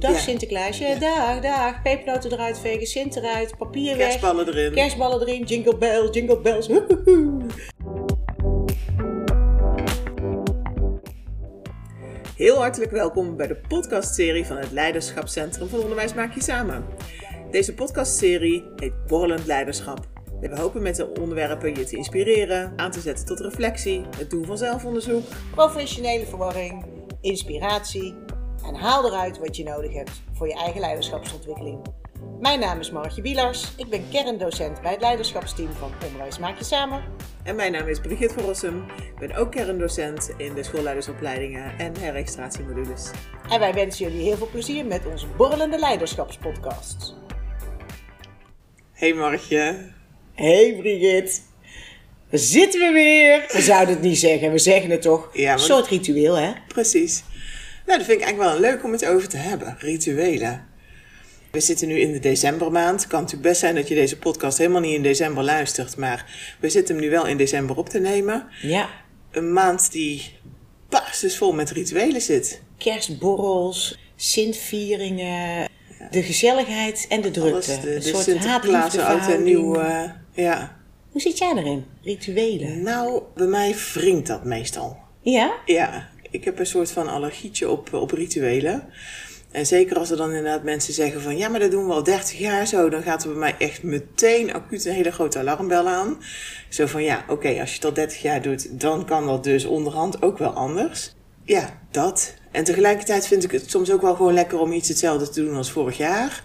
Dag Ja. Sinterklaasje, Ja. dag, dag. Pepernoten eruit vegen, Sint eruit, papier weg. Kerstballen erin. Kerstballen erin, jingle bells, jingle bells. Heel hartelijk welkom bij de podcastserie van het Leiderschapscentrum van Onderwijs Maak Je Samen. Deze podcastserie heet Borrelend Leiderschap. We hopen met de onderwerpen je te inspireren, aan te zetten tot reflectie, het doen van zelfonderzoek. Professionele verwarring, inspiratie en haal eruit wat je nodig hebt voor je eigen leiderschapsontwikkeling. Mijn naam is Martje Bielars. Ik ben kerndocent bij het leiderschapsteam van Onderwijs Maak Je Samen. En mijn naam is Brigitte van Rossum. Ik ben ook kerndocent in de schoolleidersopleidingen en herregistratiemodules. En wij wensen jullie heel veel plezier met onze borrelende leiderschapspodcast. Hey Martje. Hey Brigitte, zitten we weer. We zouden het niet zeggen, we zeggen het toch. Ja, maar- Een soort ritueel hè? Precies. Nou, dat vind ik eigenlijk wel leuk om het over te hebben. Rituelen. We zitten nu in de decembermaand. Het kan natuurlijk best zijn dat je deze podcast helemaal niet in december luistert. Maar we zitten hem nu wel in december op te nemen. Ja. Een maand die barstens vol met rituelen zit. Kerstborrels, Sintvieringen, de gezelligheid en de drukte. Alles, de, een de soort Sinterklaas, oud en haat-liefde nieuw. ja. Hoe zit jij erin? Rituelen? Nou, bij mij wringt dat meestal. Ja? Ja, ik heb een soort van allergietje op, op rituelen. En zeker als er dan inderdaad mensen zeggen van... ja, maar dat doen we al 30 jaar zo... dan gaat er bij mij echt meteen acuut een hele grote alarmbel aan. Zo van, ja, oké, als je het al 30 jaar doet... dan kan dat dus onderhand ook wel anders. Ja, dat. En tegelijkertijd vind ik het soms ook wel gewoon lekker... om iets hetzelfde te doen als vorig jaar.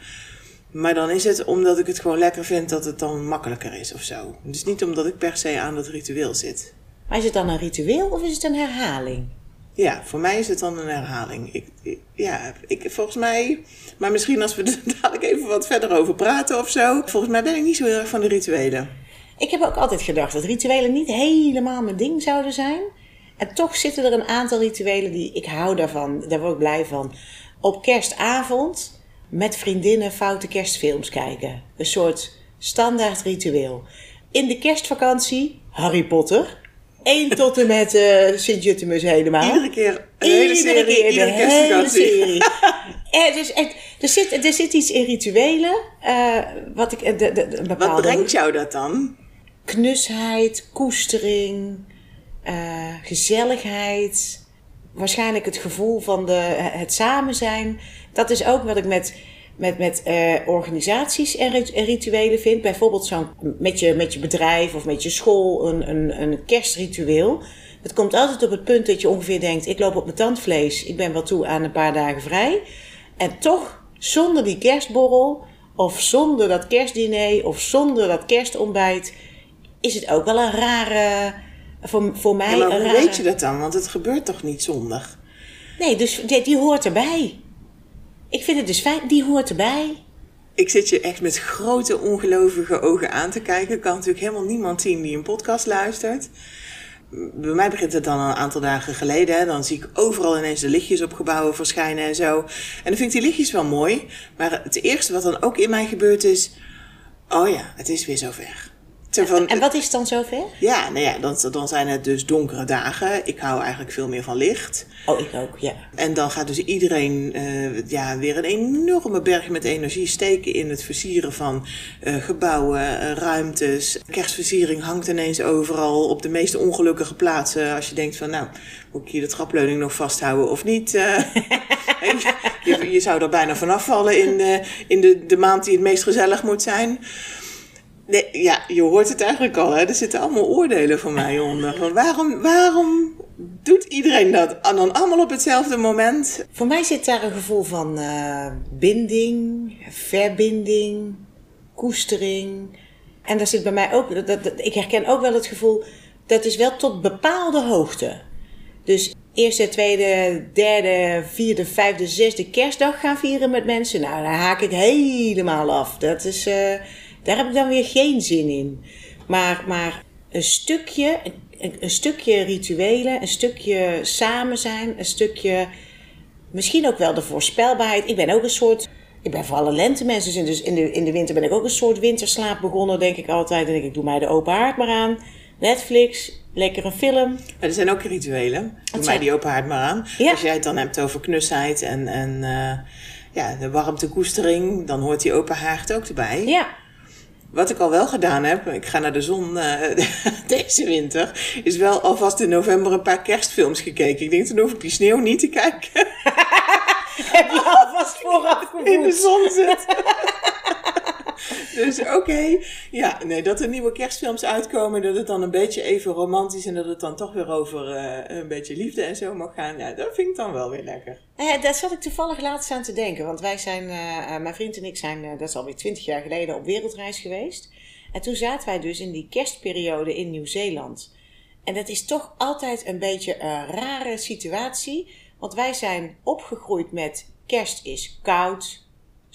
Maar dan is het omdat ik het gewoon lekker vind... dat het dan makkelijker is of zo. Dus niet omdat ik per se aan dat ritueel zit. Maar is het dan een ritueel of is het een herhaling? Ja, voor mij is het dan een herhaling. Ik, ja, ik, volgens mij, maar misschien als we er dadelijk even wat verder over praten of zo. Volgens mij ben ik niet zo heel erg van de rituelen. Ik heb ook altijd gedacht dat rituelen niet helemaal mijn ding zouden zijn. En toch zitten er een aantal rituelen die ik hou daarvan. Daar word ik blij van. Op kerstavond met vriendinnen foute kerstfilms kijken. Een soort standaard ritueel. In de kerstvakantie Harry Potter. 1 tot en met eh Sint-Jutemus helemaal. Iedere keer een hele serie, keer, iedere de hele serie. Dus er, zit, er zit iets in rituelen. eh, wat ik, eh, de, de, Wat brengt jou dat dan? knusheid, koestering, gezelligheid. Waarschijnlijk het gevoel van de, het samen zijn. Dat is ook wat ik met, met, met eh, organisaties en rit- en rituelen vind. Bijvoorbeeld zo'n, met, je, met je bedrijf of met je school een, een, een kerstritueel. Het komt altijd op het punt dat je ongeveer denkt: ik loop op mijn tandvlees, ik ben wel toe aan een paar dagen vrij. En toch, zonder die kerstborrel, of zonder dat kerstdiner, of zonder dat kerstontbijt, is het ook wel een rare. Voor, voor mij Ja, maar een hoe rare... weet je dat dan? Want het gebeurt toch niet zonder? Nee, dus die, die hoort erbij. Ik vind het dus fijn, die hoort erbij. Ik zit je echt met grote ongelovige ogen aan te kijken. Kan natuurlijk helemaal niemand zien die een podcast luistert. Bij mij begint het dan een aantal dagen geleden. Dan zie ik overal ineens de lichtjes op gebouwen verschijnen en zo. En dan vind ik die lichtjes wel mooi. Maar het eerste wat dan ook in mij gebeurt is... Oh ja, het is weer zover. Van, En wat is dan zover? Ja, nou ja, dan, dan zijn het dus donkere dagen. Ik hou eigenlijk veel meer van licht. Oh, ik ook, ja. En dan gaat dus iedereen eh, ja, weer een enorme berg met energie steken in het versieren van eh, gebouwen, eh, ruimtes. Kerstversiering hangt ineens overal op de meest ongelukkige plaatsen. Als je denkt van, nou, moet ik hier de trapleuning nog vasthouden of niet? je, je zou er bijna vanaf vallen in, de, in de, de maand die het meest gezellig moet zijn. Nee, ja, je hoort het eigenlijk al. Hè? Er zitten allemaal oordelen van mij onder. Van waarom, waarom doet iedereen dat en dan allemaal op hetzelfde moment? Voor mij zit daar een gevoel van eh, binding, verbinding, koestering. En daar zit bij mij ook, dat, dat, ik herken ook wel het gevoel, dat is wel tot bepaalde hoogte. Dus eerste, tweede, derde, vierde, vijfde, zesde kerstdag gaan vieren met mensen. Nou, daar haak ik helemaal af. Dat is, eh, daar heb ik dan weer geen zin in. Maar, maar een stukje, een, een stukje rituelen, een stukje samen zijn, een stukje misschien ook wel de voorspelbaarheid. Ik ben ook een soort. Ik ben voor alle lentemensen. Dus in de, in de winter ben ik ook een soort winterslaap begonnen, denk ik altijd. En denk ik, ik doe mij de open haard maar aan. Netflix, lekker een film. Er zijn ook rituelen. Doe mij zijn- die open haard maar aan. Ja. Als jij het dan hebt over knusheid en, en eh, ja, de warmtekoestering, dan hoort die open haard ook erbij. Ja. Wat ik al wel gedaan heb, ik ga naar de zon uh, deze winter, is wel alvast in november een paar kerstfilms gekeken. Ik denk, dan hoef ik die sneeuw niet te kijken. heb je alvast vooraf gevoeld. In de zon zit. dus oké, ja, nee, dat er nieuwe kerstfilms uitkomen, dat het dan een beetje even romantisch en dat het dan toch weer over uh, een beetje liefde en zo mag gaan. Ja, dat vind ik dan wel weer lekker. Eh, daar zat ik toevallig laatst aan te denken, want wij zijn, uh, mijn vriend en ik zijn, dat is alweer twintig jaar geleden, op wereldreis geweest. En toen zaten wij dus in die kerstperiode in Nieuw-Zeeland. En dat is toch altijd een beetje een rare situatie, want wij zijn opgegroeid met kerst is koud,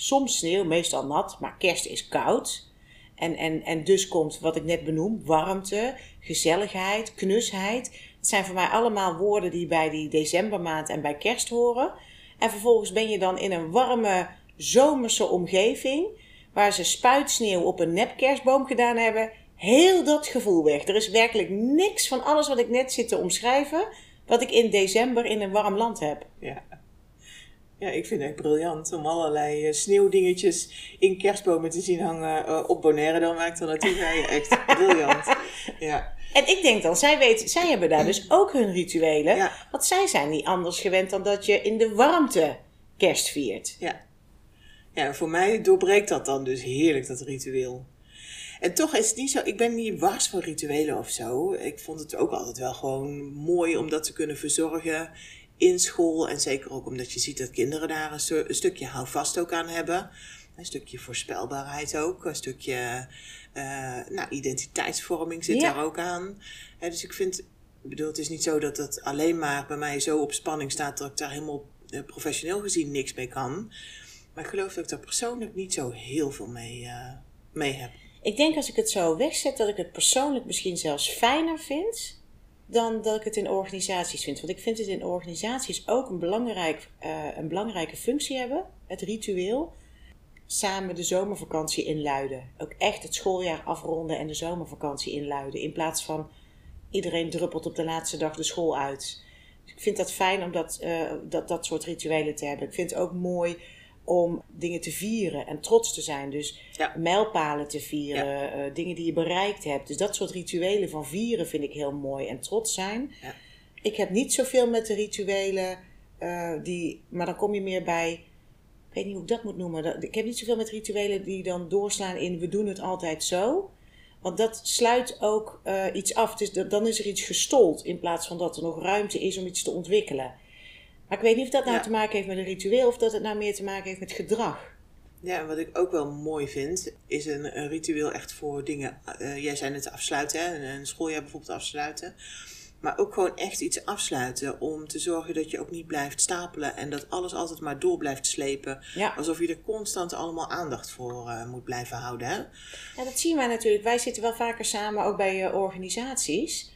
soms sneeuw, meestal nat, maar kerst is koud. En, en, en dus komt wat ik net benoem, warmte, gezelligheid, knusheid. Dat zijn voor mij allemaal woorden die bij die decembermaand en bij kerst horen. En vervolgens ben je dan in een warme zomerse omgeving, waar ze spuitsneeuw op een nep kerstboom gedaan hebben. Heel dat gevoel weg. Er is werkelijk niks van alles wat ik net zit te omschrijven, wat ik in december in een warm land heb. Ja. Ja, ik vind het echt briljant om allerlei uh, sneeuwdingetjes in kerstbomen te zien hangen uh, op Bonaire. Dan maakt naartoe ga je echt briljant. Ja. En ik denk dan, zij, weet, zij hebben daar dus ook hun rituelen. Ja. Want zij zijn niet anders gewend dan dat je in de warmte kerst viert. Ja. Ja, voor mij doorbreekt dat dan dus heerlijk, dat ritueel. En toch is het niet zo, ik ben niet wars van rituelen of zo. Ik vond het ook altijd wel gewoon mooi om dat te kunnen verzorgen in school. En zeker ook omdat je ziet dat kinderen daar een, een stukje houvast ook aan hebben. Een stukje voorspelbaarheid ook. Een stukje uh, nou, identiteitsvorming zit daar ook aan. dus ik vind, ik bedoel, het is niet zo dat het alleen maar bij mij zo op spanning staat dat ik daar helemaal uh, professioneel gezien niks mee kan. Maar ik geloof dat ik daar persoonlijk niet zo heel veel mee, uh, mee heb. Ik denk als ik het zo wegzet dat ik het persoonlijk misschien zelfs fijner vind dan dat ik het in organisaties vind. Want ik vind het in organisaties ook een, belangrijk, uh, een belangrijke functie hebben, het ritueel. Samen de zomervakantie inluiden. Ook echt het schooljaar afronden en de zomervakantie inluiden. In plaats van iedereen druppelt op de laatste dag de school uit. Dus ik vind dat fijn om dat, uh, dat, dat soort rituelen te hebben. Ik vind het ook mooi om dingen te vieren en trots te zijn. Dus mijlpalen te vieren, eh, dingen die je bereikt hebt. Dus dat soort rituelen van vieren vind ik heel mooi en trots zijn. Ja. Ik heb niet zoveel met de rituelen uh, die, maar dan kom je meer bij, ik weet niet hoe ik dat moet noemen. Ik heb niet zoveel met rituelen die dan doorslaan in we doen het altijd zo. Want dat sluit ook uh, iets af. Dus dan is er iets gestold in plaats van dat er nog ruimte is om iets te ontwikkelen. Maar ik weet niet of dat nou te maken heeft met een ritueel of dat het nou meer te maken heeft met gedrag. Ja, en wat ik ook wel mooi vind, is een, een ritueel echt voor dingen. Uh, jij zei het afsluiten, hè? een schooljaar bijvoorbeeld afsluiten. Maar ook gewoon echt iets afsluiten om te zorgen dat je ook niet blijft stapelen en dat alles altijd maar door blijft slepen. Ja. Alsof je er constant allemaal aandacht voor uh, moet blijven houden. Hè? Ja, dat zien wij natuurlijk. Wij zitten wel vaker samen ook bij uh, organisaties.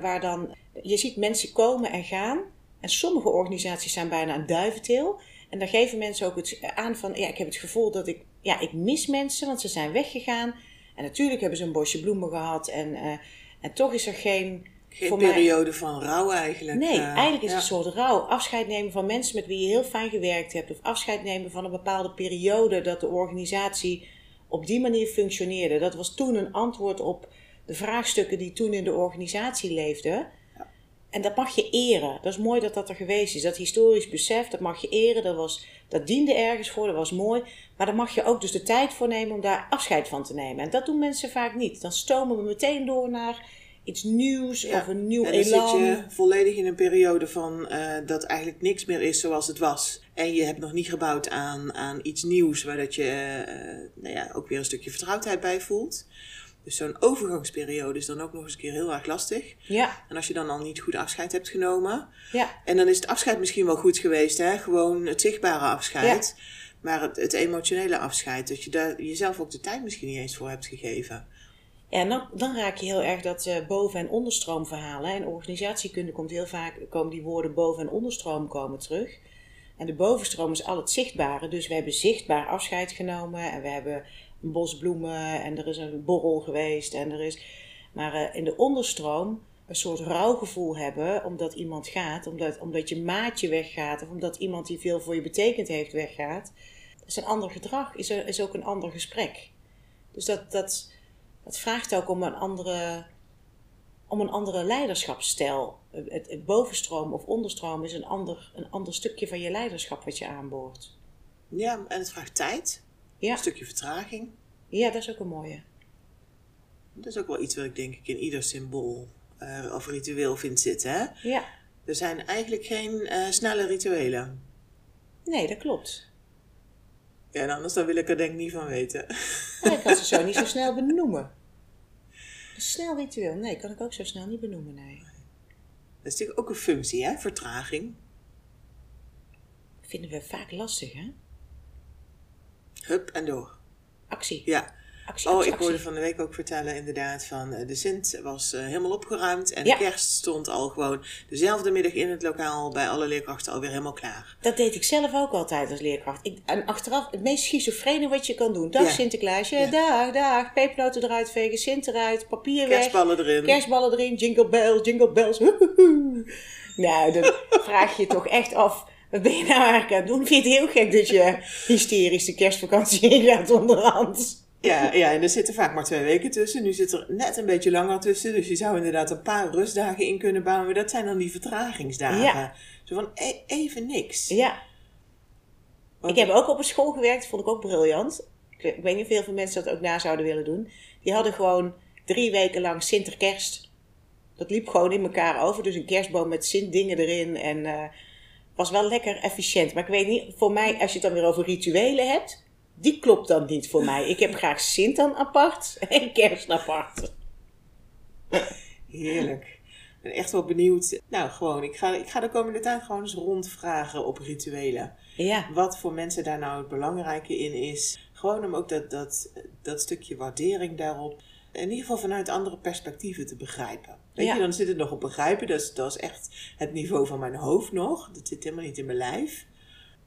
waar dan, je ziet mensen komen en gaan. En sommige organisaties zijn bijna een duiventil. En daar geven mensen ook het aan van, ja, ik heb het gevoel dat ik, ja, ik mis mensen, want ze zijn weggegaan. En natuurlijk hebben ze een bosje bloemen gehad en, uh, en toch is er geen... Geen periode van rouw eigenlijk. Nee, uh, eigenlijk is het een soort rouw. Afscheid nemen van mensen met wie je heel fijn gewerkt hebt. Of afscheid nemen van een bepaalde periode dat de organisatie op die manier functioneerde. Dat was toen een antwoord op de vraagstukken die toen in de organisatie leefden. En dat mag je eren. Dat is mooi dat dat er geweest is. Dat historisch besef, dat mag je eren. Dat, was, dat diende ergens voor, dat was mooi. Maar daar mag je ook dus de tijd voor nemen om daar afscheid van te nemen. En dat doen mensen vaak niet. Dan stomen we meteen door naar iets nieuws of een nieuw en dan elan. zit je volledig in een periode van uh, dat eigenlijk niks meer is zoals het was. En je hebt nog niet gebouwd aan, aan iets nieuws waar dat je uh, nou ja, ook weer een stukje vertrouwdheid bij voelt. Dus zo'n overgangsperiode is dan ook nog eens een keer heel erg lastig. Ja. En als je dan al niet goed afscheid hebt genomen. Ja. En dan is het afscheid misschien wel goed geweest, hè? Gewoon het zichtbare afscheid. Ja. Maar het, het, emotionele afscheid, dat je daar jezelf ook de tijd misschien niet eens voor hebt gegeven. Ja, en dan, dan raak je heel erg dat uh, boven- en onderstroomverhalen. In organisatiekunde komt heel vaak, komen die woorden boven- en onderstroom komen terug. En de bovenstroom is al het zichtbare. Dus we hebben zichtbaar afscheid genomen en we hebben bos bloemen en er is een borrel geweest en er is. Maar uh, in de onderstroom een soort rouwgevoel hebben omdat iemand gaat, omdat, omdat je maatje weggaat of omdat iemand die veel voor je betekend heeft weggaat. Dat is een ander gedrag, is, er, is ook een ander gesprek. Dus dat, dat, dat vraagt ook om een andere, om een andere leiderschapsstijl. Het, het bovenstroom of onderstroom is een ander, een ander stukje van je leiderschap wat je aanboort. Ja, en het vraagt tijd. Ja. Een stukje vertraging. Ja, dat is ook een mooie. Dat is ook wel iets wat ik denk ik in ieder symbool uh, of ritueel vind zitten. Hè? Ja. Er zijn eigenlijk geen uh, snelle rituelen. Nee, dat klopt. Ja, en anders dan wil ik er denk ik niet van weten. Nee, ik kan ze zo niet zo snel benoemen. Een snel ritueel, nee, kan ik ook zo snel niet benoemen, nee. Dat is natuurlijk ook een functie, hè? Vertraging. Vinden we vaak lastig, hè? Hup en door. Actie. Ja. Actie, oh, actie, ik hoorde actie. van de week ook vertellen inderdaad van uh, de Sint was uh, helemaal opgeruimd en Ja. de kerst stond al gewoon dezelfde middag in het lokaal bij alle leerkrachten alweer helemaal klaar. Dat deed ik zelf ook altijd als leerkracht. Ik, en achteraf, het meest schizofrene wat je kan doen. Dag Ja. Sinterklaasje, Ja. dag, dag. Pepernoten eruit vegen, Sint eruit, papier weg. Kerstballen erin. Kerstballen erin, jingle bells, jingle bells. Nou, dan vraag je je toch echt af. Wat ben je nou eigenlijk aan het doen? Vind je het heel gek dat je hysterisch de kerstvakantie ingaat onderhand? Ja, ja, en er zitten vaak maar twee weken tussen. Nu zit er net een beetje langer tussen. Dus je zou inderdaad een paar rustdagen in kunnen bouwen. Maar dat zijn dan die vertragingsdagen. Ja. Zo van e- even niks. Ja. Want- Ik heb ook op een school gewerkt, vond ik ook briljant. Ik weet- niet of heel veel mensen dat ook na zouden willen doen. Die hadden gewoon drie weken lang Sinterkerst. Dat liep gewoon in elkaar over. Dus een kerstboom met Sint-dingen erin. En eh was wel lekker efficiënt. Maar ik weet niet, voor mij, als je het dan weer over rituelen hebt, die klopt dan niet voor mij. Ik heb graag Sint dan apart en kerst apart. Heerlijk. Ik ben echt wel benieuwd. Nou, gewoon, ik ga, ik ga de komende tijd gewoon eens rondvragen op rituelen. Ja, Wat voor mensen daar nou het belangrijke in is. Gewoon om ook dat, dat, dat stukje waardering daarop. In ieder geval vanuit andere perspectieven te begrijpen. Weet Ja. je, dan zit het nog op begrijpen. Dat is, dat is echt het niveau van mijn hoofd nog. Dat zit helemaal niet in mijn lijf.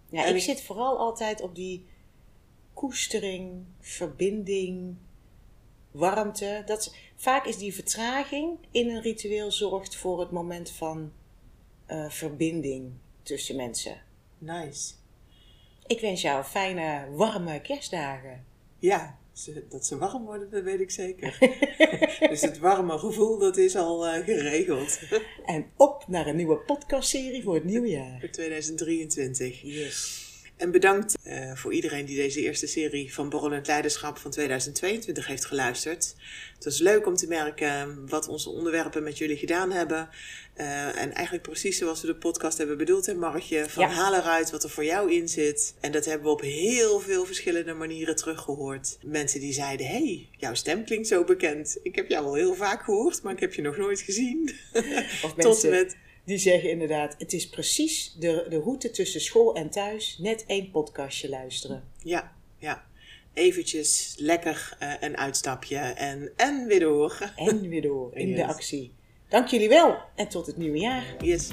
ja En ik ik- zit vooral altijd op die koestering, verbinding, warmte. Dat, vaak is die vertraging in een ritueel zorgt voor het moment van eh, verbinding tussen mensen. Nice. Ik wens jou fijne, warme kerstdagen. Ja, ze- dat ze warm worden, dat weet ik zeker. dus het warme gevoel, dat is al eh, geregeld. En op naar een nieuwe podcastserie voor het nieuwe jaar. Voor 2023. Yes. En bedankt eh, voor iedereen die deze eerste serie van Borrelend Leiderschap van 2022 heeft geluisterd. Het was leuk om te merken wat onze onderwerpen met jullie gedaan hebben. Eh, en eigenlijk precies zoals we de podcast hebben bedoeld, hè Margje? Van Ja. haal eruit wat er voor jou in zit. En dat hebben we op heel veel verschillende manieren teruggehoord. Mensen die zeiden, hey, jouw stem klinkt zo bekend. Ik heb jou al heel vaak gehoord, maar ik heb je nog nooit gezien. Of Tot mensen met... die zeggen inderdaad, het is precies de, de route tussen school en thuis. Net één podcastje luisteren. Ja, ja. Eventjes lekker eh, een uitstapje en, en weer door. En weer door in de actie. Dank jullie wel en tot het nieuwe jaar. Yes.